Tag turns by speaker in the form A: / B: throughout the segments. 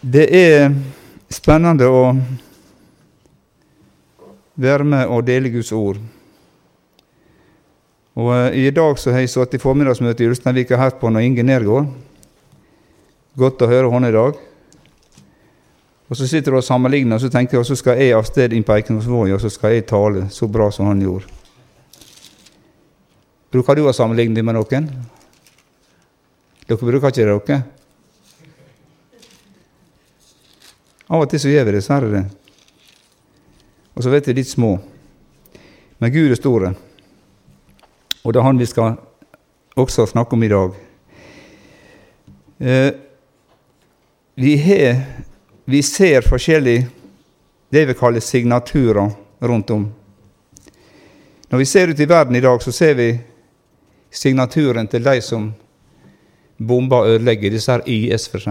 A: Det er spennende å være med og dele Guds ord. Og eh, I dag så har jeg satt i formiddagsmøte i Ulsteinvika her på når Inge Nergård. Godt å høre henne i dag. Og Så sitter du og sammenligner, og så tenker jeg, og så skal jeg av sted inn på Eikenosvåg og så skal jeg tale så bra som han gjorde. Bruker du å sammenligne med noen? Dere bruker ikke det, dere? Av og til så gjør vi dessverre det. Og så vet vi litt små. Men Gud er store. Og det er han vi skal også snakke om i dag. Eh, vi, har, vi ser forskjellig det vi kaller signaturer rundt om. Når vi ser ut i verden i dag, så ser vi signaturen til de som bomber og ødelegger, disse her IS f.eks.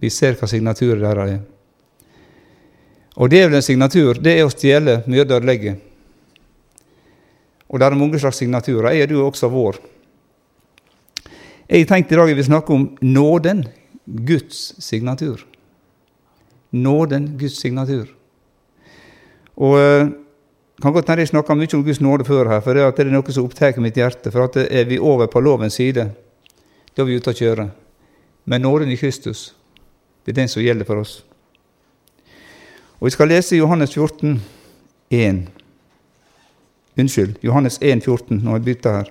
A: Vi ser hva signaturer der er. Og djevelens signatur det er å stjele, myrde og ødelegge. Og det er mange slags signaturer. Jeg Er du også vår? Jeg tenkte i dag jeg vil snakke om nåden, Guds signatur. Nåden, Guds signatur. Og eh, kan godt hende jeg snakka mye om Guds nåde før her, for det er noe som opptar mitt hjerte. For at er vi over på lovens side, da er vi ute å kjøre. Men nåden i Kristus, det er den som gjelder for oss. Og Vi skal lese Johannes 14, 1. Unnskyld, Johannes 1, 14, når jeg bytter her.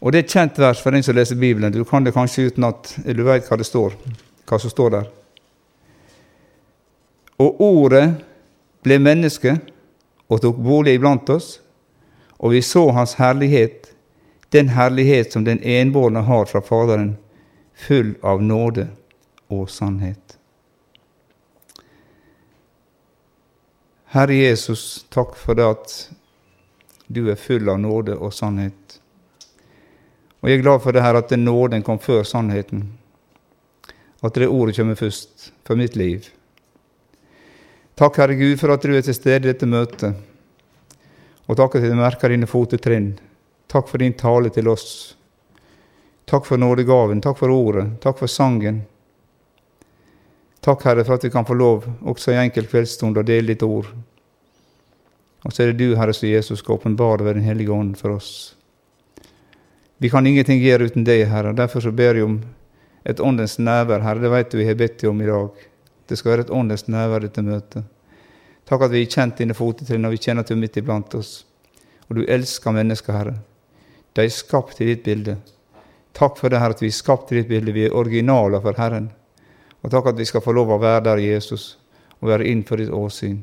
A: Og Det er et kjent vers for den som leser Bibelen. Du kan det kanskje uten at du vet hva det står, hva som står der. Og Ordet ble menneske og tok bolig iblant oss, og vi så Hans herlighet, den herlighet som den enbårne har fra Faderen, full av nåde og sannhet. Herre Jesus, takk for det at du er full av nåde og sannhet. Og jeg er glad for det her at den nåden kom før sannheten. At det ordet kommer først for mitt liv. Takk, Herre Gud, for at du er til stede i dette møtet. Og takk at jeg merker dine fotetrinn. Takk for din tale til oss. Takk for nådegaven. Takk for ordet. Takk for sangen. Takk, Herre, for at vi kan få lov, også i enkel kveldsstund, å dele ditt ord. Og så er det du, Herre, som Jesus skal åpenbare ved Den hellige ånd for oss. Vi kan ingenting gjøre uten deg, Herre. Derfor så ber jeg om et åndens nærvær, Herre. Det vet du vi har bedt deg om i dag. Det skal være et åndens nærvær dette møtet. Takk at vi har kjent dine fotetrinn, og vi kjenner at du midt iblant oss. Og du elsker mennesker, Herre. De er skapt i ditt bilde. Takk for det, Herre, at vi er skapt i ditt bilde. Vi er originaler for Herren. Og takk at vi skal få lov å være der, Jesus, og være innenfor ditt åsyn.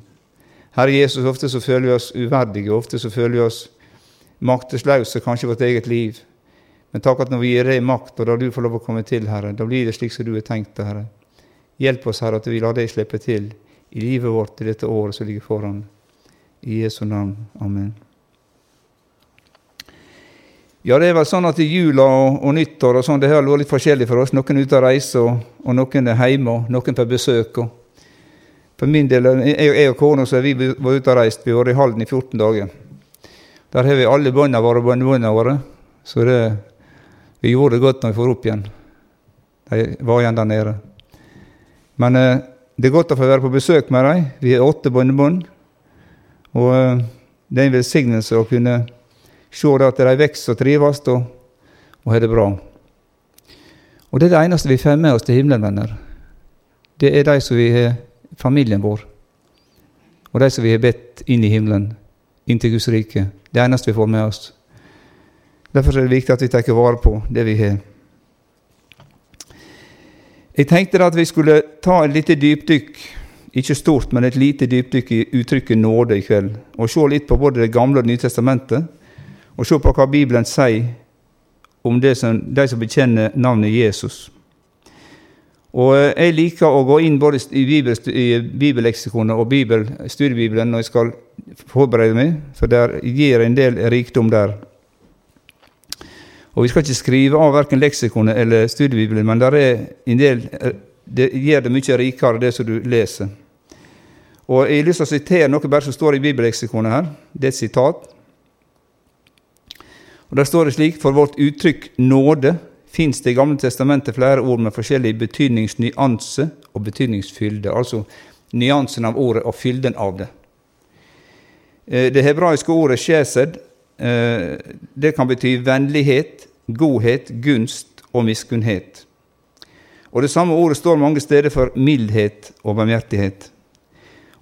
A: Herre Jesus, ofte så føler vi oss uverdige, ofte så føler vi oss maktesløse, kanskje vårt eget liv. Men takk at når vi gir deg makt, og da du får lov å komme til, Herre, da blir det slik som du har tenkt det, Herre. Hjelp oss, Herre, at vi lar deg slippe til i livet vårt i dette året som ligger foran. I Jesu navn. Amen. Ja, det er vel sånn at i jula og, og nyttår og sånn, det har vært litt forskjellig for oss. Noen er ute og reiser, og, og, noen er hjemme, og noen på besøk. Og. For min del, jeg, jeg og kona så vi var ute og reist. Vi var i Halden i 14 dager. Der har vi alle båndene våre og båndbåndene våre. Så det, vi gjorde det godt når vi får opp igjen. De var igjen der nede. Men eh, det er godt å få være på besøk med dem. Vi har åtte båndbånd. Og eh, det er en velsignelse å kunne se at de vokser og trives og, og har det bra. Og det er det eneste vi får med oss til himmelen, venner. Det er de som vi har familien vår, og de som vi har bedt inn i himmelen, inn til Guds rike. Det eneste vi får med oss. Derfor er det viktig at vi tar vare på det vi har. Jeg tenkte at vi skulle ta et lite dypdykk, ikke stort, men et lite dypdykk i uttrykket nåde i kveld, og se litt på både Det gamle og Det nye testamentet, og se på hva Bibelen sier om som, de som bekjenner navnet Jesus. Og eh, Jeg liker å gå inn både i, bibel, i bibelleksikonet og bibel, studiebibelen når jeg skal forberede meg, for der gir en del rikdom der. Og Vi skal ikke skrive av verken leksikonet eller studiebibelen, men der er en del, eh, det gjør det mye rikere, det som du leser. Og Jeg har lyst til å sitere noe bare som står i bibelleksikonet her. Det er et sitat. Og Der står det slik For vårt uttrykk nåde fins det i Gamle testamentet flere ord med forskjellig betydningsnyanse og betydningsfylde. Altså nyansen av ordet og fylden av det. Eh, det hebraiske ordet shesed eh, det kan bety vennlighet, godhet, gunst og miskunnhet. Og Det samme ordet står mange steder for mildhet og barmhjertighet.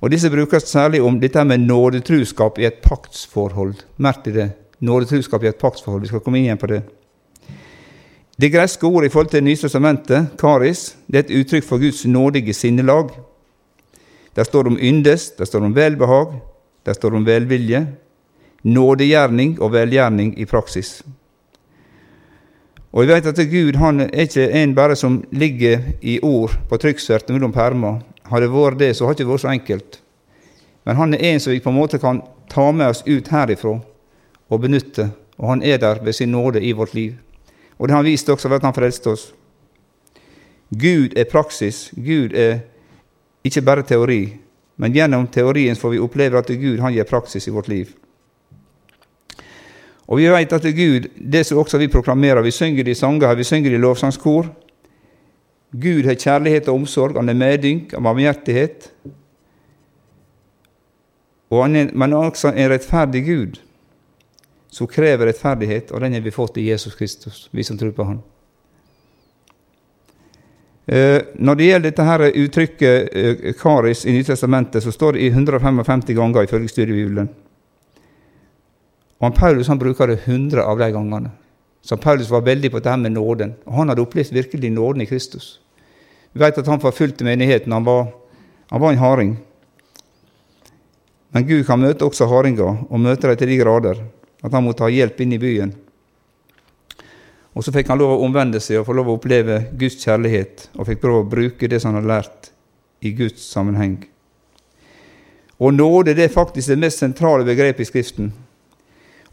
A: Og Disse brukes særlig om dette med nådetruskap i et paktsforhold. Merk til det. Nådetruskap i et paktsforhold. Vi skal komme inn igjen på det. Det greske ordet i forhold til Nytestamentet, karis, det er et uttrykk for Guds nådige sinnelag. Der står det om yndes, der står det om velbehag, der står det om velvilje, nådegjerning og velgjerning i praksis. Og vi vet at Gud han er ikke en bare som ligger i ord på trykksverte mellom permer. Har det vært det, så har det ikke vært så enkelt. Men han er en som vi på en måte kan ta med oss ut herifra og benytte. Og han er der ved sin nåde i vårt liv. Og det har han vist også ved at han frelste oss. Gud er praksis. Gud er ikke bare teori. Men gjennom teorien får vi oppleve at Gud han gir praksis i vårt liv. Og vi vet at Gud, det som også vi proklamerer, vi synger i sanger, vi synger i lovsangskor Gud har kjærlighet og omsorg, han er medynk og barmhjertighet. Og han er, men også en rettferdig Gud som krever rettferdighet, og den har vi fått i Jesus Kristus, vi som tror på Han. Eh, når det gjelder dette her uttrykket eh, karis i Nytestamentet, så står det i 155 ganger ifølge studiebibelen. Og Paulus han bruker det 100 av de gangene. Så Paulus var veldig på dette med nåden. Og han hadde opplevd virkelig nåden i Kristus. Vi vet at han forfulgte menigheten. Han var, han var en harding. Men Gud kan møte også hardinger, og møte dem til de grader at han måtte ha hjelp inn i byen. Og så fikk han lov å omvende seg og få lov å oppleve Guds kjærlighet, og fikk prøve å bruke det som han hadde lært, i Guds sammenheng. Og nåde det er faktisk det mest sentrale begrepet i Skriften.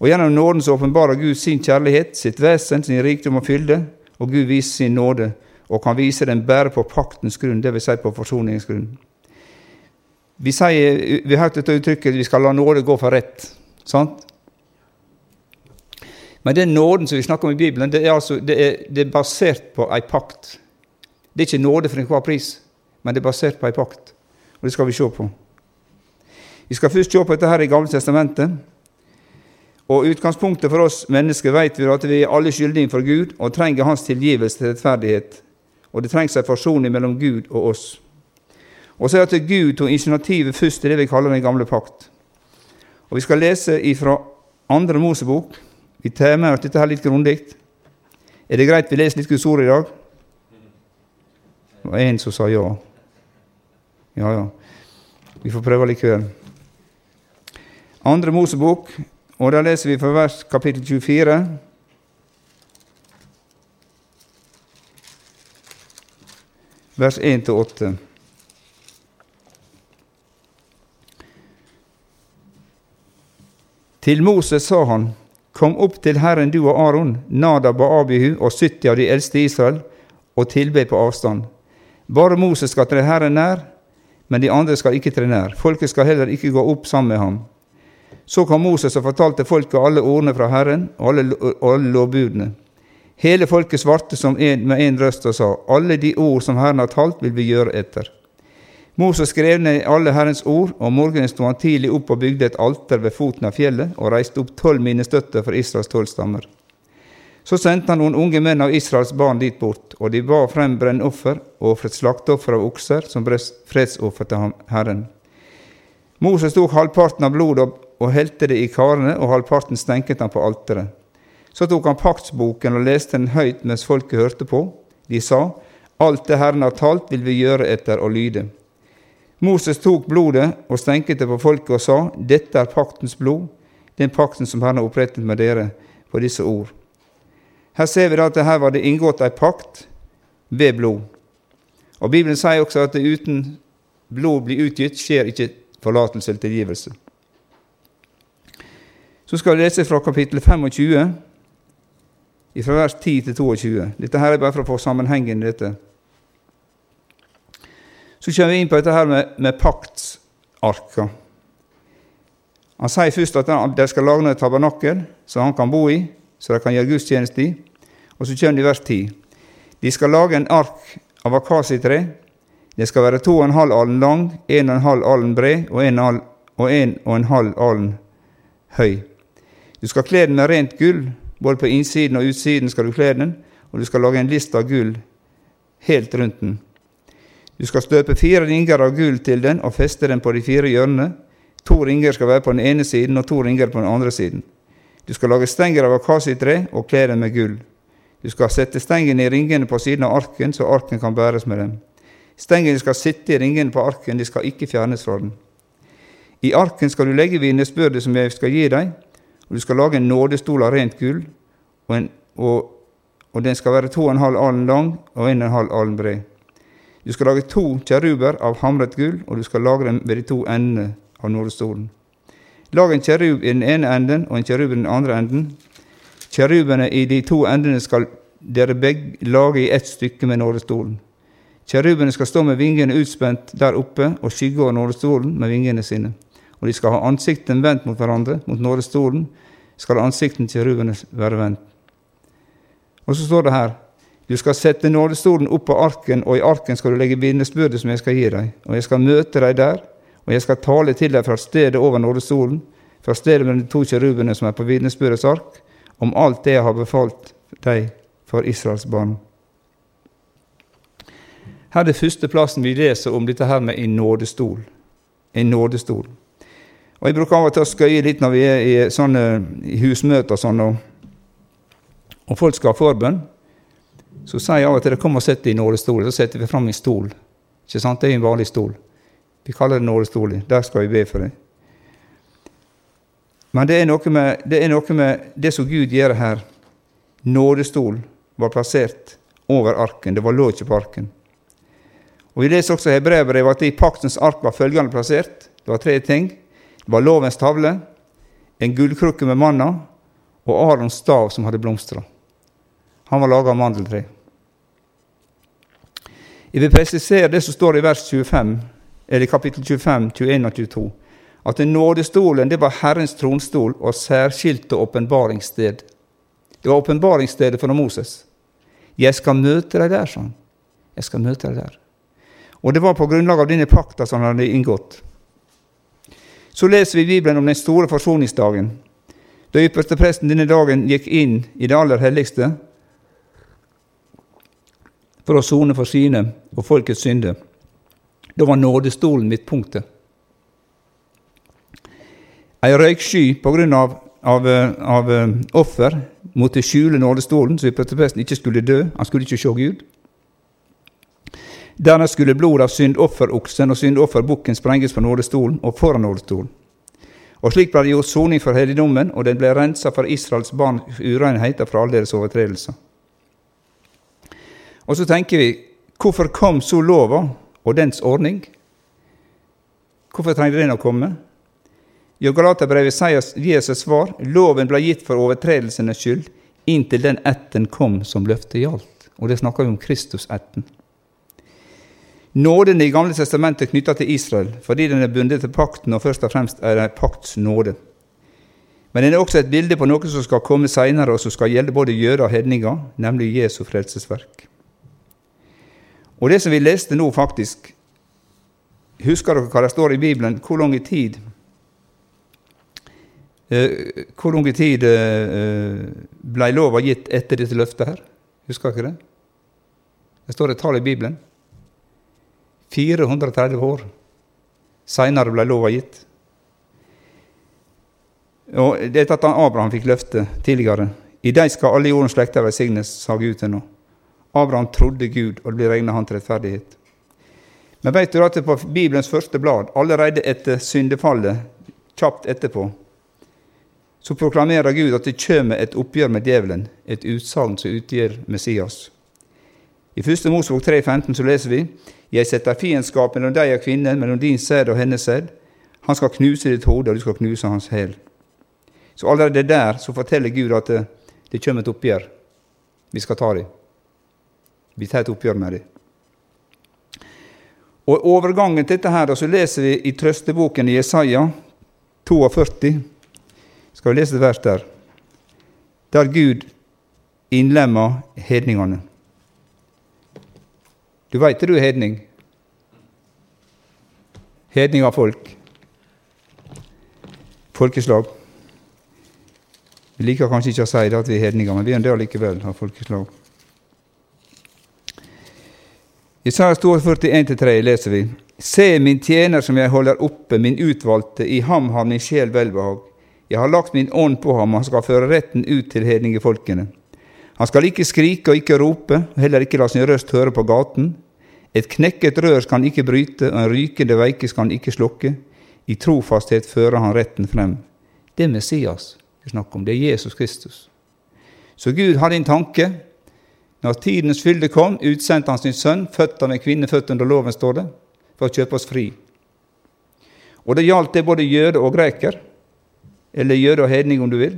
A: Og Gjennom nåden så åpenbarer Gud sin kjærlighet, sitt vesen, sin rikdom og fylde, og Gud viser sin nåde, og kan vise den bare på paktens grunn, dvs. Si på forsoningens grunn. Vi, sier, vi har hørt dette uttrykket vi skal la nåde gå for rett. Sant? Men den nåden som vi snakker om i Bibelen, det er, altså, det er, det er basert på ei pakt. Det er ikke nåde for enhver pris, men det er basert på ei pakt. Og det skal vi se på. Vi skal først se på dette her i Gamle testamentet. Og Utgangspunktet for oss mennesker vet vi at vi er alle skyldige for Gud og trenger Hans tilgivelse til rettferdighet. Og det trengs en forsoning mellom Gud og oss. Og så er det at Gud tok initiativet først til det vi kaller den gamle pakt. Og Vi skal lese ifra Andre Mosebok. Vi tar med oss dette her litt grundig. Er det greit vi leser litt Guds ord i dag? Det var en som sa ja. Ja, ja. Vi får prøve likevel. Andre Mosebok, og da leser vi fra vers kapittel 24. Vers 1-8. Til Moses sa han, Kom opp til Herren du og Aron, Nadab og Abihu og 70 av de eldste i Israel, og tilbe på avstand. Bare Moses skal tre Herren nær, men de andre skal ikke tre nær. Folket skal heller ikke gå opp sammen med ham. Så kom Moses og fortalte folket alle ordene fra Herren og alle, alle lovbudene. Hele folket svarte en, med en røst og sa, alle de ord som Herren har talt, vil vi gjøre etter. Moses skrev ned alle Herrens ord, og morgenen sto han tidlig opp og bygde et alter ved foten av fjellet, og reiste opp tolv minnestøtter for Israels tolv stammer. Så sendte han noen unge menn av Israels barn dit bort, og de ba frem brennoffer og ofret slakteoffer av okser som fredsoffer til Herren. Moses tok halvparten av blodet og helte det i karene, og halvparten stenket han på alteret. Så tok han paktsboken og leste den høyt mens folket hørte på. De sa, Alt det Herren har talt, vil vi gjøre etter å lyde. Moses tok blodet og stenket det på folket og sa, Dette er paktens blod, den pakten som Herren har opprettet med dere på disse ord. Her ser vi da at her var det inngått en pakt ved blod. Og Bibelen sier også at uten blod blir utgitt, skjer ikke forlatelse eller tilgivelse. Så skal vi lese fra kapittel 25, fra vers 10 til 22. Dette her er bare for å få sammenhengen i dette. Så kommer vi inn på dette her med, med paktsarka. Han sier først at de skal lage et tabernakkel som han kan bo i, så de kan gjøre gudstjeneste i. Og så kommer det i vers 10. De skal lage en ark av akasitre. Det skal være to og en halv alen lang, en og en halv alen bred og en, og en og en halv alen høy. Du skal kle den med rent gull, både på innsiden og utsiden skal du kle den, og du skal lage en list av gull helt rundt den. Du skal støpe fire ringer av gull til den og feste den på de fire hjørnene. To ringer skal være på den ene siden og to ringer på den andre siden. Du skal lage stenger av akasitre og kle dem med gull. Du skal sette stengene i ringene på siden av arken, så arken kan bæres med dem. Stengene skal sitte i ringene på arken, de skal ikke fjernes fra den. I arken skal du legge vitnesbyrdet som jeg skal gi deg, og du skal lage en nådestol av rent gull, og, en, og, og den skal være to og en halv alen lang og en og en halv alen bred. Du skal lage to kjeruber av hamret gull, og du skal lage dem ved de to endene av nådestolen. Lag en kjerub i den ene enden og en kjerub i den andre enden. Kjerubene i de to endene skal dere begge lage i ett stykke med nådestolen. Kjerubene skal stå med vingene utspent der oppe og skygge over nådestolen med vingene sine. Og de skal ha ansikten vendt mot hverandre, mot nådestolen skal ansikten til kjerubene være vendt. Og så står det her du skal sette nådestolen opp på arken, og i arken skal du legge vitnesbyrdet som jeg skal gi deg. Og jeg skal møte deg der, og jeg skal tale til deg fra stedet over nådestolen, fra stedet mellom de to kjerubene som er på vitnesbyrdets ark, om alt det jeg har befalt deg for Israels barn. Her er det første plassen vi leser om dette her med en nådestol. En nådestol. Og Jeg bruker av og til å skøye litt når vi er i, sånne, husmøter sånn, og, og folk skal ha forbønn. Så sier jeg av og til kom og deg i nådestolen. Så setter vi fram en stol. Ikke sant? Det er en vanlig stol. Vi kaller det nådestol. Der skal vi be for deg. Men det er, med, det er noe med det som Gud gjør her. Nådestol var plassert over arken. Det var lå ikke på arken. Og Vi leser også i Hebreabrevet at i paktens ark var følgende plassert. Det var tre ting. Det var lovens tavle, en gullkrukke med manna og Arons stav som hadde blomstra. Han var laga av mandeltre. Jeg vil presisere det som står i vers 25, eller kapittel 25, 21 og 22, at nådestolen det var Herrens tronstol og særskilte åpenbaringssted. Det var åpenbaringsstedet for Moses. 'Jeg skal møte deg der', sa han. 'Jeg skal møte deg der'. Og det var på grunnlag av denne pakta som han hadde inngått. Så leser vi i Bibelen om den store forsoningsdagen, da ypperstepresten denne dagen gikk inn i det aller helligste for å sone for sine og folkets synder. Da var nådestolen midtpunktet. Ei røyksky på grunn av, av, av offer måtte skjule nådestolen, så ypperstepresten ikke skulle dø. Han skulle ikke se Gud. Dernest skulle blodet av syndofferoksen og syndofferbukken sprenges på nådestolen og foran nådestolen. Og slik ble det gjort soning for helligdommen, og den ble rensa for Israels barns urenheter fra alle deres overtredelser. Og så tenker vi hvorfor kom så lova og dens ordning? Hvorfor trengte den å komme? I Galaterbrevet sier Jesus' svar. Loven ble gitt for overtredelsenes skyld inntil den ætten kom som løftet gjaldt. Og det snakker vi om Kristus-ætten. Nåden i Gamle testamentet er knytta til Israel, fordi den er bundet til pakten og først og fremst er det pakts nåde. Men den er også et bilde på noe som skal komme seinere, og som skal gjelde både jøder og hedninger, nemlig Jesu frelsesverk. Og det som vi leste nå, faktisk Husker dere hva det står i Bibelen? Hvor lang tid eh, Hvor lang tid eh, ble lova gitt etter dette løftet her? Husker dere det? Det står et tall i Bibelen. 430 år seinere ble lova gitt. Og Det er at Abraham fikk løftet tidligere. I deg skal alle jordens slekter velsignes, sa Gud til nå. Abraham trodde Gud, og det ble regna han til rettferdighet. Men vet du at på Bibelens første blad, allerede etter syndefallet, kjapt etterpå, så proklamerer Gud at det kommer et oppgjør med djevelen, et utsagn som utgjør Messias. I 1. Mosebok 3,15 så leser vi jeg setter fiendskap mellom deg og kvinnen, mellom din sæd og hennes sæd. Han skal knuse ditt hode, og du skal knuse hans hæl. Så allerede der så forteller Gud at det, det kommer et oppgjør. Vi skal ta det. Vi tar et oppgjør med det. Og overgangen til dette her, så leser vi i trøsteboken i Jesaja 42. Skal vi lese vers der? Der Gud innlemma hedningene. Du veit du er hedning? Hedning av folk. Folkeslag. Vi liker kanskje ikke å si det at vi er hedninger, men vi er en del likevel av folkeslag. Isaiah 41-3 leser vi Se min tjener som jeg holder oppe, min utvalgte, i ham har min sjel velbehag. Jeg har lagt min ånd på ham, han skal føre retten ut til hedningefolkene. Han skal ikke skrike og ikke rope, heller ikke la sin røst høre på gaten. Et knekket rør skal han ikke bryte, og en rykende veike skal han ikke slukke. I trofasthet fører han retten frem. Det er Messias vi snakker om. Det er Jesus Kristus. Så Gud hadde en tanke når tidens fylde kom, utsendte han sin sønn, født av en kvinne født under loven, står det, for å kjøpe oss fri. Og det gjaldt det både jøde og greker, eller jøde og hedning, om du vil.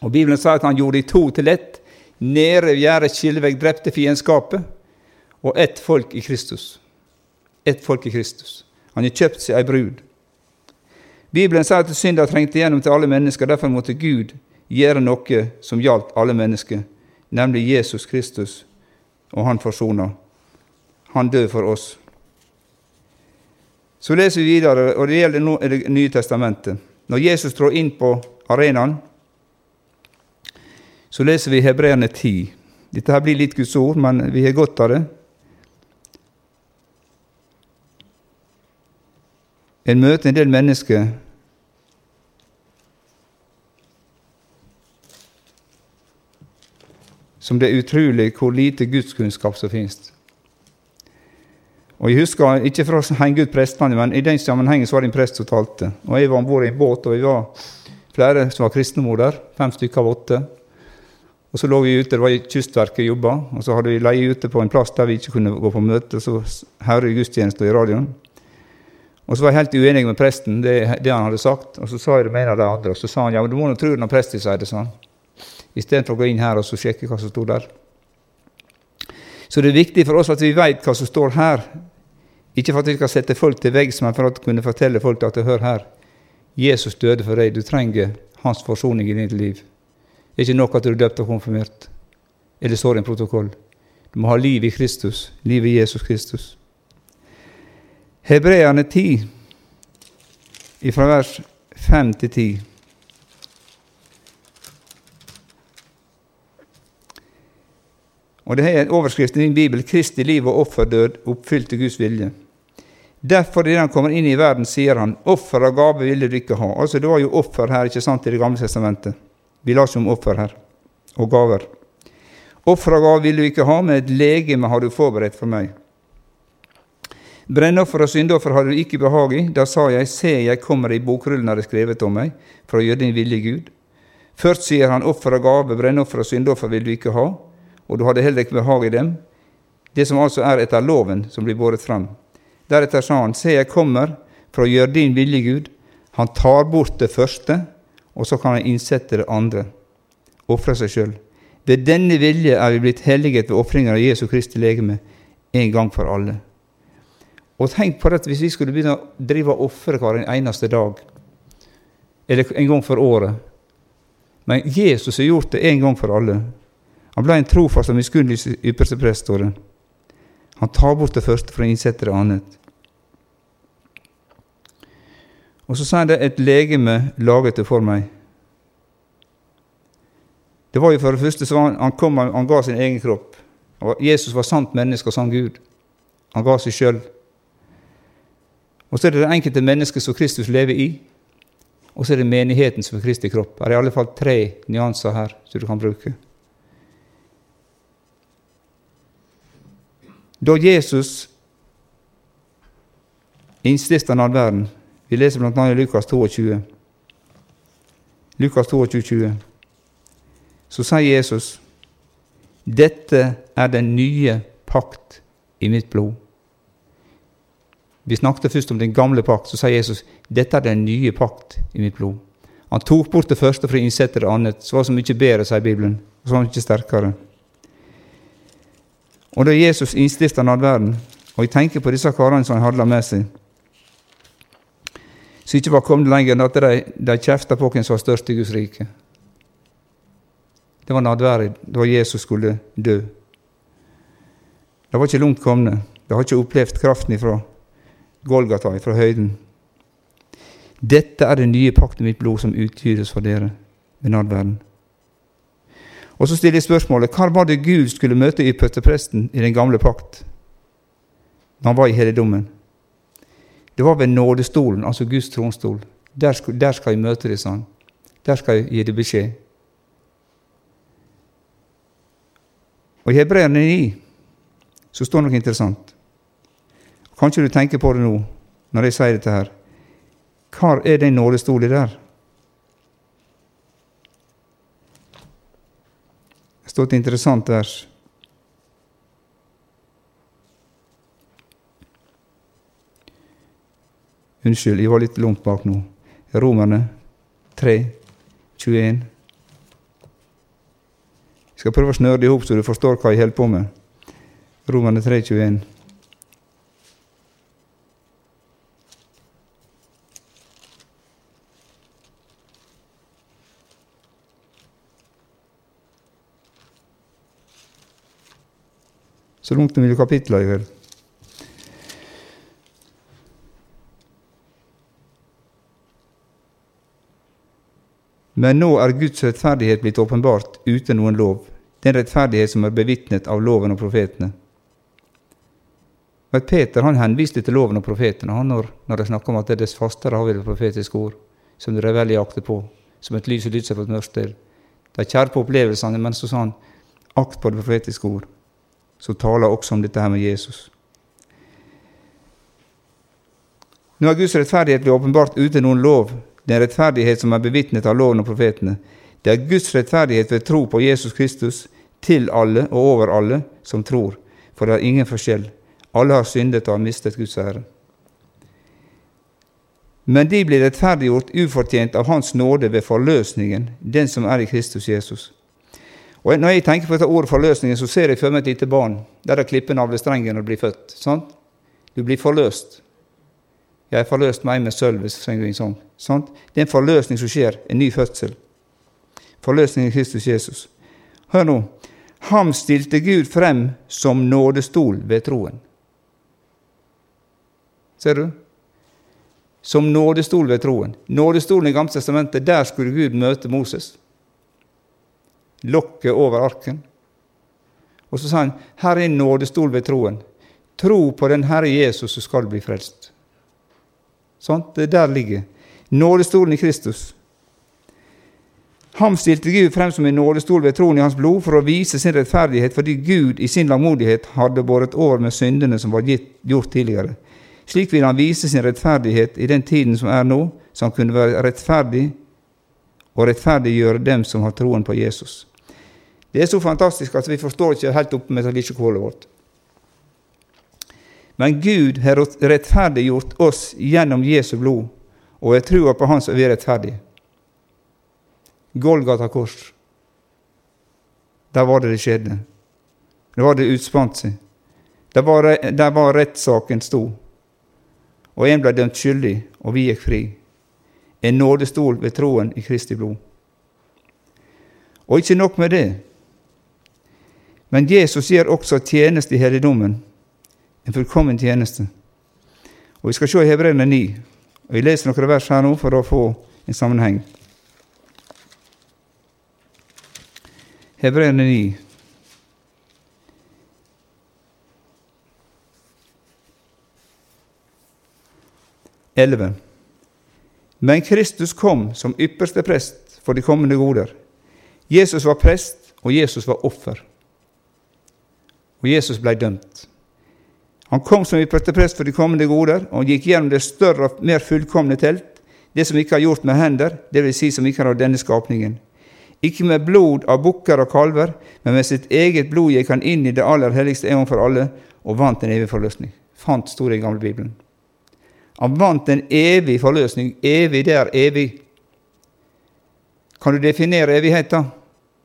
A: Og Bibelen sa at han gjorde de to til ett. Nede ved gjerdet skillevegg drepte fiendskapet, og ett folk i Kristus. Ett folk i Kristus. Han har kjøpt seg ei brud. Bibelen sa at synda trengte gjennom til alle mennesker, derfor måtte Gud gjøre noe som gjaldt alle mennesker nemlig Jesus Kristus, og han forsona. Han døde for oss. Så leser vi videre, og det gjelder Det nye testamentet. Når Jesus trår inn på arenaen, så leser vi Hebreerne 10. Dette her blir litt Guds ord, men vi har godt av det. En møter en del mennesker som det er utrolig hvor lite gudskunnskap som finnes. Og Jeg husker, ikke for å henge ut prestene, men i den sammenhengen så var det en prest som talte. Og Jeg var om bord i en båt, og vi var flere som var kristne der. Fem stykker av åtte. Og Så lå vi ute, det var i Kystverket jobba, og så hadde vi leie ute på en plass der vi ikke kunne gå på møte. Så hører vi gudstjenesten i radioen. Og så var jeg helt uenig med presten, det, det han hadde sagt. Og så sa jeg det med en av de andre, og så sa han ja, men du må nå tro når presten sier det. sånn istedenfor å gå inn her og sjekke hva som sto der. Så det er viktig for oss at vi vet hva som står her. Ikke for at vi skal sette folk til veggs, men for å kunne fortelle folk at hør her, Jesus døde for deg, du trenger hans forsoning i ditt liv. Det er ikke nok at du er døpt og konfirmert, eller står i en protokoll. Du må ha liv i Kristus, liv i Jesus Kristus. Hebreerne 10, fra vers 5 til 10. Og det er en overskrift i min bibel 'Kristi liv og offerdød oppfylte Guds vilje'. Derfor, idet han kommer inn i verden, sier han 'offer og gave ville du ikke ha'. Altså, Det var jo offer her ikke sant, i Det gamle testamentet. Vi la ikke om offer her, og gaver. Offer og gave ville du ikke ha, men et legeme har du forberedt for meg. Brennoffer og syndoffer har du ikke behag i. Da sa jeg, se, jeg kommer i bokrullen er det skrevet om meg, for å gjøre din vilje, Gud. Først sier han offer og gave, brennoffer og syndoffer vil du ikke ha og du hadde heller ikke behag i dem, det som altså er etter loven som blir båret fram. Deretter sa han, se, jeg kommer for å gjøre din vilje, Gud. Han tar bort det første, og så kan han innsette det andre. Ofre seg sjøl. Ved denne vilje er vi blitt helliget ved ofringen av Jesu Kristi legeme en gang for alle. Og tenk på dette hvis vi skulle begynne å drive og ofre hver eneste dag, eller en gang for året Men Jesus har gjort det en gang for alle. Han ble en trofast og miskunnelig ypperste prest, står det. Han tar bort det første for å innsette det annet. Og så sier han det et legeme laget det for meg. Det var jo for det første så han, kom, han ga sin egen kropp. Jesus var sant menneske og sann Gud. Han ga seg sjøl. Og så er det det enkelte mennesket som Kristus lever i. Og så er det menigheten som er Kristi kropp. Det er i alle fall tre nyanser her som du kan bruke. Da Jesus innstifta nadverden Vi leser bl.a. i Lukas 22. Lukas 22, 20. Så sier Jesus, 'Dette er den nye pakt i mitt blod'. Vi snakket først om den gamle pakt. Så sier Jesus, 'Dette er den nye pakt i mitt blod'. Han tok bort det første for å innsette det annet. Så var det så mye bedre, sier Bibelen. Så var det mye sterkere. Og da Jesus innstifta nadverden, og jeg tenker på disse karene som han hadde med seg, som ikke var kommet lenger enn at de, de kjefta på hvem som var størst i Guds rike. Det var nadværet da Jesus skulle dø. Det var ikke langt komne. De har ikke opplevd kraften ifra Golgata, ifra høyden. Dette er det nye pakt i mitt blod som utgytes for dere ved nadværen. Og så stiller jeg spørsmålet hva var det Gud skulle møte i ypperstepresten i den gamle pakt når han var i helligdommen? Det var ved nådestolen, altså Guds tronstol. Der skal, der skal jeg møte deg, sånn. Der skal jeg gi deg beskjed. Og i Hebreerne 9 så står det noe interessant. Kanskje du tenker på det nå, når jeg sier dette her. Hvor er den nådestolen der? Står et interessant vers. Unnskyld, jeg var litt langt bak nå. Romerne 3, 21. Jeg skal prøve å snøre det i hop så du forstår hva jeg holder på med. Romerne 3, 21. Så langt mellom kapitlene i kveld. Men nå er Guds rettferdighet blitt åpenbart uten noen lov, den rettferdighet som er bevitnet av loven og profetene. Men Peter han henviste til loven og profetene han når, når de snakker om at det er dess fastere har vi det profetiske ord, som dere vel jakter på, som et lys i lyset fra et mørkt sted. De kjære på opplevelsene, men så sa han akt på det profetiske ord, som taler også om dette her med Jesus. Nå er Guds rettferdighet blitt åpenbart uten noen lov, Det er en rettferdighet som er bevitnet av loven og profetene. Det er Guds rettferdighet ved tro på Jesus Kristus til alle og over alle som tror, for det er ingen forskjell. Alle har syndet og har mistet Guds ære. Men de blir rettferdiggjort ufortjent av Hans nåde ved forløsningen, den som er i Kristus Jesus. Og Når jeg tenker på dette ordet forløsningen, så ser jeg for meg et lite barn der det klipper navlestrengen når det blir født. Sant? Du blir forløst. Jeg har forløst meg med sølv, hvis jeg en sang. Sant? Det er en forløsning som skjer, en ny fødsel. Forløsning i Kristus Jesus. Hør nå. Ham stilte Gud frem som nådestol ved troen. Ser du? Som nådestol ved troen. Nådestolen i Gamle testamentet, der skulle Gud møte Moses. Lokket over arken. Og så sa han, her er nådestol ved troen. Tro på den Herre Jesus, så skal du bli frelst. Sånn? Det der ligger. Nådestolen i Kristus. Ham stilte Gud frem som en nådestol ved troen i hans blod for å vise sin rettferdighet fordi Gud i sin langmodighet hadde båret over med syndene som var gjort tidligere. Slik vil han vise sin rettferdighet i den tiden som er nå, så han kunne være rettferdig og rettferdiggjøre dem som har troen på Jesus. Det er så fantastisk at vi forstår ikke helt opp med likkekålet vårt. Men Gud har rettferdiggjort oss gjennom Jesu blod, og jeg tror på Han som er rettferdig. Golgata kors. Der var det det skjedde. Der var det utspant seg. Der var, der var rettssaken sto. Og en ble dømt skyldig, og vi gikk fri. En nådestol ved troen i Kristi blod. Og ikke nok med det. Men Jesus gjør også tjeneste i helligdommen en fullkommen tjeneste. Og Vi skal se i Hebreerne 9. og Vi leser noen vers her nå for å få en sammenheng. Hebreerne 9. Elleve. Men Kristus kom som ypperste prest for de kommende goder. Jesus var prest, og Jesus var offer. Og Jesus ble dømt. Han kom som ypperste prest for de kommende goder, og han gikk gjennom det større og mer fullkomne telt, det som ikke har gjort med hender, dvs. Si som ikke har av denne skapningen. Ikke med blod av bukker og kalver, men med sitt eget blod gikk han inn i det aller helligste en gang for alle og vant en evig forløsning. Fant store i gamle Bibelen. Han vant en evig forløsning. Evig, det er evig. Kan du definere evighet, da?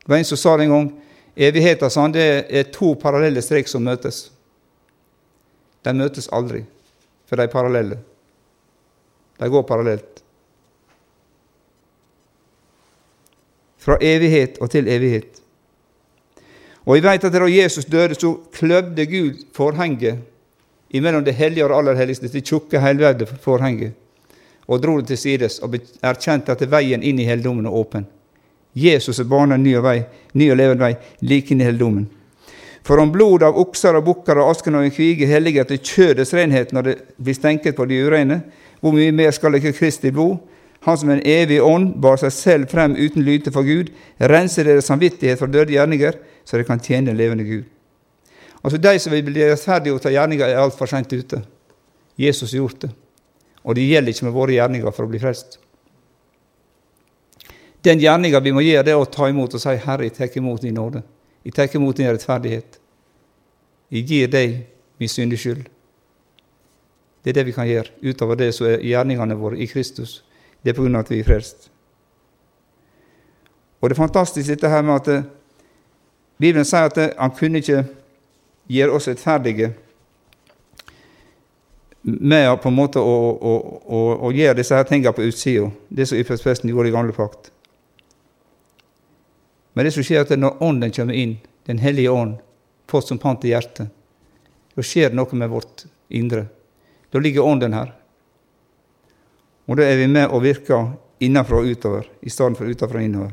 A: Det var en som sa det en gang. Evigheta, sa han, det er to parallelle strek som møtes. De møtes aldri, for de er parallelle. De går parallelt. Fra evighet og til evighet. Og jeg vet at da Jesus døde, så kløvde Gud forhenget imellom det hellige og det aller helligste, det tjukke, helvede forhenget, og dro det til sides og erkjente at veien inn i helligdommen er åpen. Jesus er banen ny, vei, ny og levende vei, like inn i helligdommen. For om blod av okser og bukker og asken av en kvige helliger til kjødets renhet når det blir stenket på de urene, hvor mye mer skal ikke Kristi blod, han som en evig ånd bar seg selv frem uten lyte for Gud, rense deres samvittighet for døde gjerninger, så de kan tjene levende Gud. Altså De som vil bli rettferdiggjort av gjerninger, er altfor seint ute. Jesus har gjort det. Og det gjelder ikke med våre gjerninger for å bli frelst. Den gjerninga vi må gjøre, det er å ta imot og si 'Herre, jeg tar imot din nåde'. Jeg tar imot din rettferdighet. Jeg gir deg min syndige skyld. Det er det vi kan gjøre, utover det som er gjerningene våre i Kristus. Det er på grunn av at vi er frelst. Og det er fantastisk dette her med at eh, Bibelen sier at eh, han kunne ikke gjøre oss rettferdige med på en måte å, å, å, å gjøre disse her tingene på utsida, det som ypperstepresten gjorde i gamle pakt. Men det som skjer, er at når Ånden kommer inn, Den hellige ånd, fått som pant i hjertet, da skjer det noe med vårt indre. Da ligger Ånden her. Og da er vi med og virker innenfra og utover, i stedet for utenfra og innover.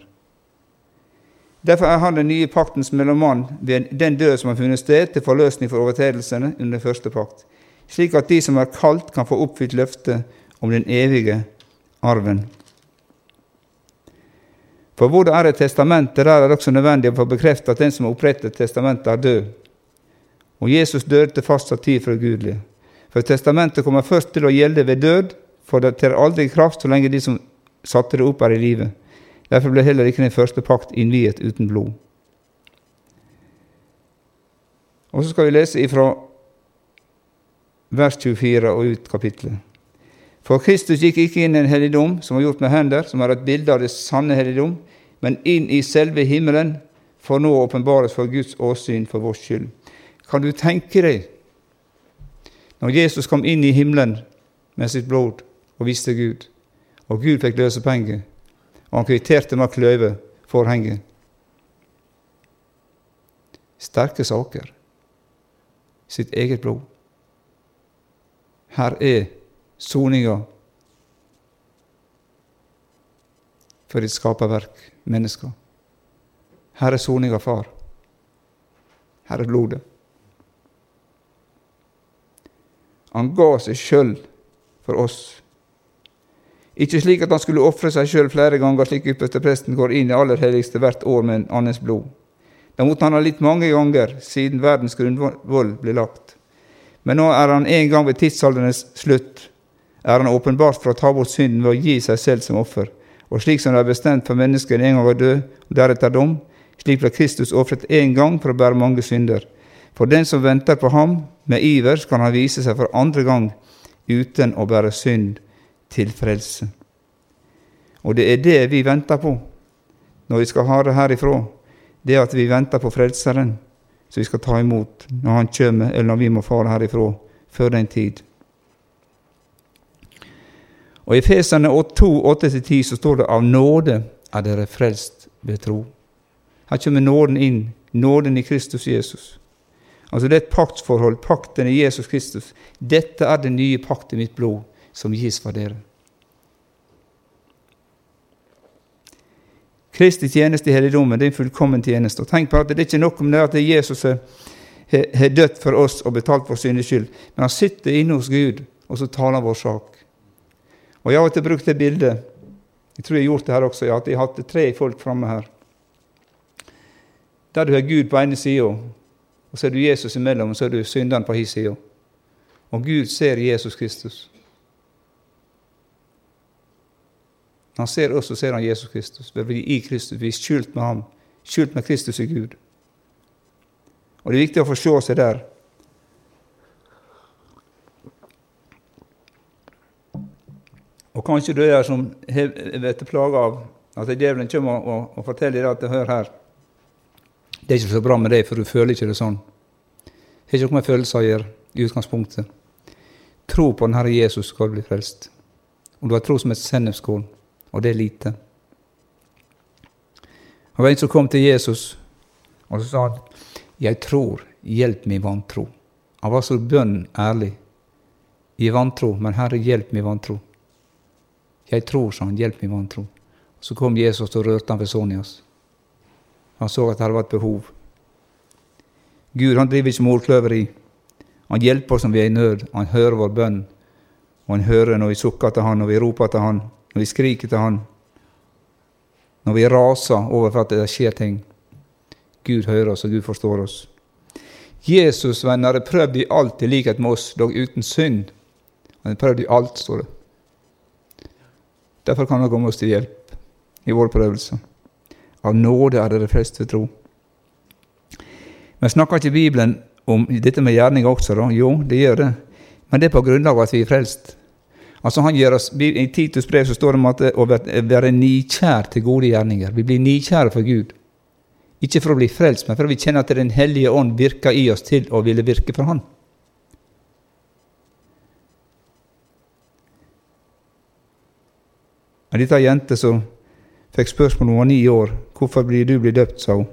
A: Derfor er han den nye paktens mellommann ved den død som har funnet sted, til forløsning for overtredelsene under første pakt, slik at de som er kalt, kan få oppfylt løftet om den evige arven. For hvor det er et testament, der er det også nødvendig å få bekreftet at den som har opprettet testamentet, er død. Og Jesus døde fastsatt tid for gudelig. For testamentet kommer først til å gjelde ved død, for det trer aldri kraft så lenge de som satte det opp, er i live. Derfor ble heller ikke den første pakt innviet uten blod. Og så skal vi lese ifra vers 24 og ut kapitlet. For Kristus gikk ikke inn i en helligdom som var gjort med hender, som er et bilde av det sanne helligdom, men inn i selve himmelen, for nå å åpenbares for Guds åsyn for vår skyld. Kan du tenke deg, når Jesus kom inn i himmelen med sitt blod, og viste Gud. Og Gud fikk løsepenger, og han kvitterte med å kløyve forhenget. Sterke saker. Sitt eget blod. Her er soninga for ditt skaperverk, mennesker. Her er soninga, far. Her er blodet. Han ga seg sjøl for oss ikke slik at han skulle ofre seg sjøl flere ganger, slik ypperstepresten går inn i aller helligste hvert år med en annens blod. Da måtte han ha litt mange ganger siden verdens grunnvoll ble lagt. Men nå er han en gang ved tidsalderens slutt, er han åpenbart for å ta bort synden ved å gi seg selv som offer. Og slik som det er bestemt for mennesker en gang å dø, og deretter dom, slik ble Kristus ofret én gang for å bære mange synder. For den som venter på ham med iver, skal han vise seg for andre gang uten å bære synd til frelse. Og det er det vi venter på når vi skal ha det herifra. Det at vi venter på Frelseren, som vi skal ta imot når Han kommer, eller når vi må fare herifra før den tid. Og I Efesene 2, 8-10 så står det av nåde er dere frelst ved tro. Her kommer nåden inn, nåden i Kristus Jesus. Altså Det er et paktsforhold, pakten i Jesus Kristus. Dette er den nye pakt i mitt blod som gis for dere. Kristi tjeneste i helligdommen det er en fullkommen tjeneste. Og Tenk på at det er ikke nok om det at Jesus har dødd for oss og betalt for syndes skyld, men han sitter inne hos Gud, og så taler han vår sak. Og Jeg har alltid brukt det bildet jeg tror jeg har gjort det her også, at jeg har hatt tre folk framme her. Der du har Gud på ene sida, og så er du Jesus imellom, og så er du synderen på hans side. Og Gud ser Jesus Kristus. Når han ser oss, så ser han Jesus Kristus. Vi blir i Kristus, vi er skjult med ham. Skjult med Kristus i Gud. Og Det er viktig å få se seg der. Og kanskje du er som blir plaga av at djevelen kommer og, og, forteller deg at hør her, det er ikke så bra med deg, for du føler ikke det sånn. Det har ikke noe med følelser å gjøre i utgangspunktet. Tro på den Herre Jesus skal bli frelst. Og du har tro som et sennepskorn og det er lite. Det var en som kom til Jesus Og så sa han, 'Jeg tror, hjelp min vantro'. Han var så bønn ærlig. I vantro, men Herre, hjelp min vantro. Jeg tror, sa han, hjelp min vantro. Så kom Jesus og rørte han ved Sonjas. Han så at det var et behov. Gud han driver ikke målkløveri. Han hjelper oss når vi er i nød. Han hører vår bønn. Og han hører når vi sukker til han, og vi roper til han, når vi skriker til han. Når vi raser over for at det skjer ting. Gud hører oss, og Gud forstår oss. Jesus, venner, er prøvd i alt i likhet med oss, dog uten synd. Han er prøvd i alt, står det. Derfor kan han komme oss til hjelp i vår prøvelse. Av nåde er det fleste tro. Men snakker ikke Bibelen om dette med gjerning også, da? Jo, det gjør det. Men det er på grunnlag av at vi er frelst. Altså han gjør oss, I Titus brev så står det om at å være nikjær til gode gjerninger. Vi blir nikjære for Gud. Ikke for å bli frelst, men for å vi kjenner at Den hellige ånd virker i oss til å ville virke for Han. En liten jente som fikk spørsmål om hun var ni år. 'Hvorfor blir du blitt døpt?' sa hun.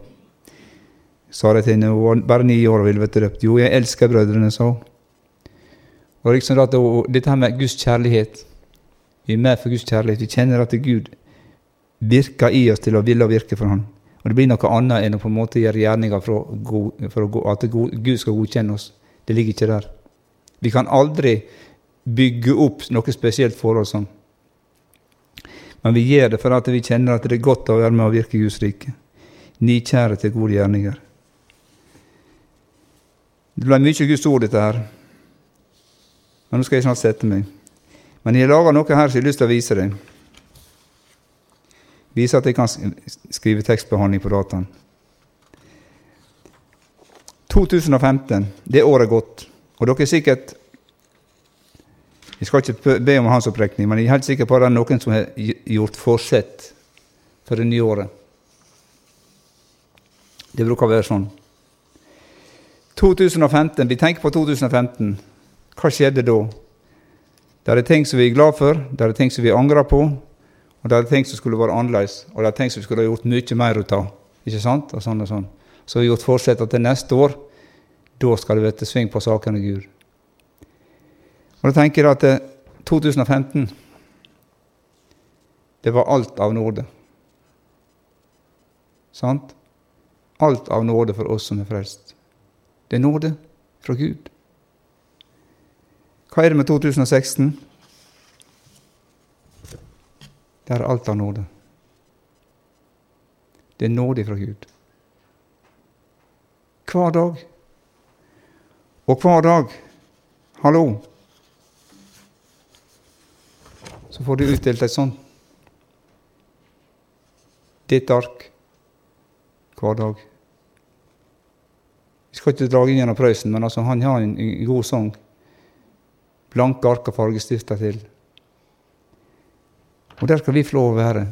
A: Sa det til henne, hun var bare ni år og ville bli døpt. 'Jo, jeg elsker brødrene', sa hun. Og liksom at Dette her med Guds kjærlighet Vi er med for Guds kjærlighet. Vi kjenner at Gud virker i oss til å ville virke for Han. Og Det blir noe annet enn å på en måte gjøre gjerninger for, for at Gud skal godkjenne oss. Det ligger ikke der. Vi kan aldri bygge opp noe spesielt forhold sånn. Men vi gjør det for at vi kjenner at det er godt å være med og virke i Guds rike. Nikjære til gode gjerninger. Det ble mye Guds ord, dette her. Men nå skal jeg snart sette meg. Men jeg laga noe her som jeg har lyst til å vise deg. Vise at jeg kan skrive tekstbehandling på dataen. 2015, det året er gått. Og dere er sikkert Jeg skal ikke be om hans opprekning, men jeg er helt sikker på at det er noen som har gjort forsett for det nye året. Det bruker å være sånn. 2015, Vi tenker på 2015. Hva skjedde da? Det er ting som vi er glad for, det er ting som vi angrer på, og det er ting som skulle vært annerledes, og det er ting som vi skulle ha gjort mye mer ut av. Ikke sant? Og sånn og sånn. Så vi har gjort forsett til neste år, da skal det bli sving på sakene Gud. Og da tenker jeg at 2015 eh, det var alt av nåde. Sant? Alt av nåde for oss som er frelst. Det er nåde fra Gud. Hva er det med 2016? Det er alt av nåde. Det er nåde fra Gud. Hver dag. Og hver dag, hallo, så får du utdelt et sånt ditt ark hver dag. Vi skal ikke dra inn gjennom Prøysen, men altså, han har en, en god sang blanke ark og fargestifter til. Og der skal vi få lov å være.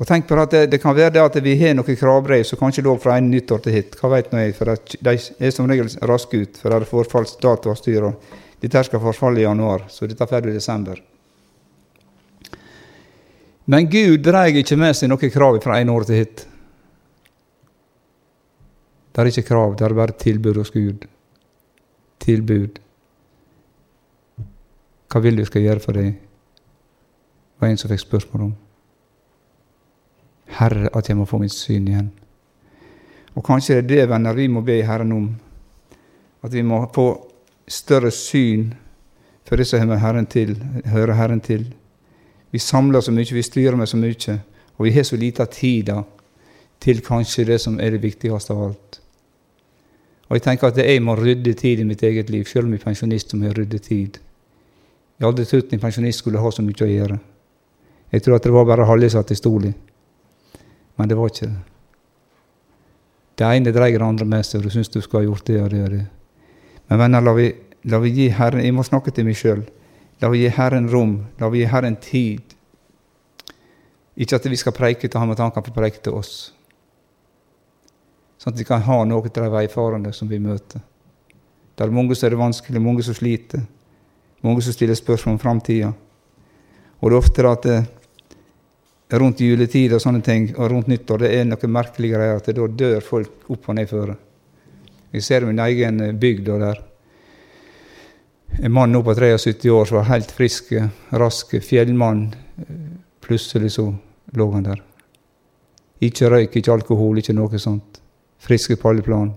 A: Og tenk på at det, det kan være det at vi har noen kravbrev som kanskje lå fra en nyttår til hit. Hva vet nå jeg, for de er som regel raske ut, for det er forfallsdato og styr. Dette skal forfalle i januar, så dette er ferdig i desember. Men Gud dreier ikke med seg noen krav fra en år til hit. Det er ikke krav, det er bare tilbud hos Gud. Tilbud. Hva vil du skal gjøre for deg? Det var en som fikk spørsmål om. Herre, at jeg må få mitt syn igjen. Og kanskje det er det, venner, vi må be Herren om. At vi må få større syn for det som Herren til, hører Herren til. Vi samler så mye, vi styrer med så mye, og vi har så lite tid da, til kanskje det som er det viktigste av alt. Og jeg tenker at jeg må rydde tid i mitt eget liv, selv om jeg er pensjonist som har rydde tid. Jeg hadde trodd en pensjonist skulle ha så mye å gjøre. Jeg tror at det var bare halve satt i stolen. Men det var ikke det. Det ene dreier det andre med seg, og du syns du skulle ha gjort det og det og det. Men venner, la vi, la vi gi Herren Jeg må snakke til meg sjøl. La vi gi Herren rom. La vi gi Herren tid. Ikke at vi skal preike til ham, at han kan få preike til oss. Sånn at vi kan ha noe til de veifarende som vi møter. Det er mange som er vanskelig, mange som sliter. Mange som stiller spørsmål om framtida. Og det er ofte at det, rundt juletid og sånne ting, og rundt nyttår, det er noe merkelig greier at da dør folk opp og ned føre. Jeg ser min egen bygd og der. En mann nå på 73 år som var helt frisk, rask, fjellmann. Plutselig så lå han der. Ikke røyk, ikke alkohol, ikke noe sånt. Friske på alle plan.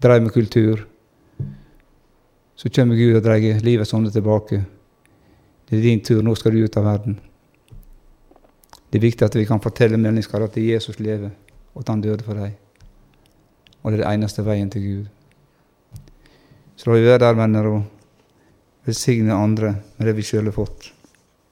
A: Dreiv med kultur. Så kommer Gud og dreier livet sånn tilbake. Det er din tur, nå skal du ut av verden. Det er viktig at vi kan fortelle mennesker at Jesus lever, og at han døde for dem. Og det er det eneste veien til Gud. Så la vi være der, venner, og velsigne andre med det vi sjøl har fått.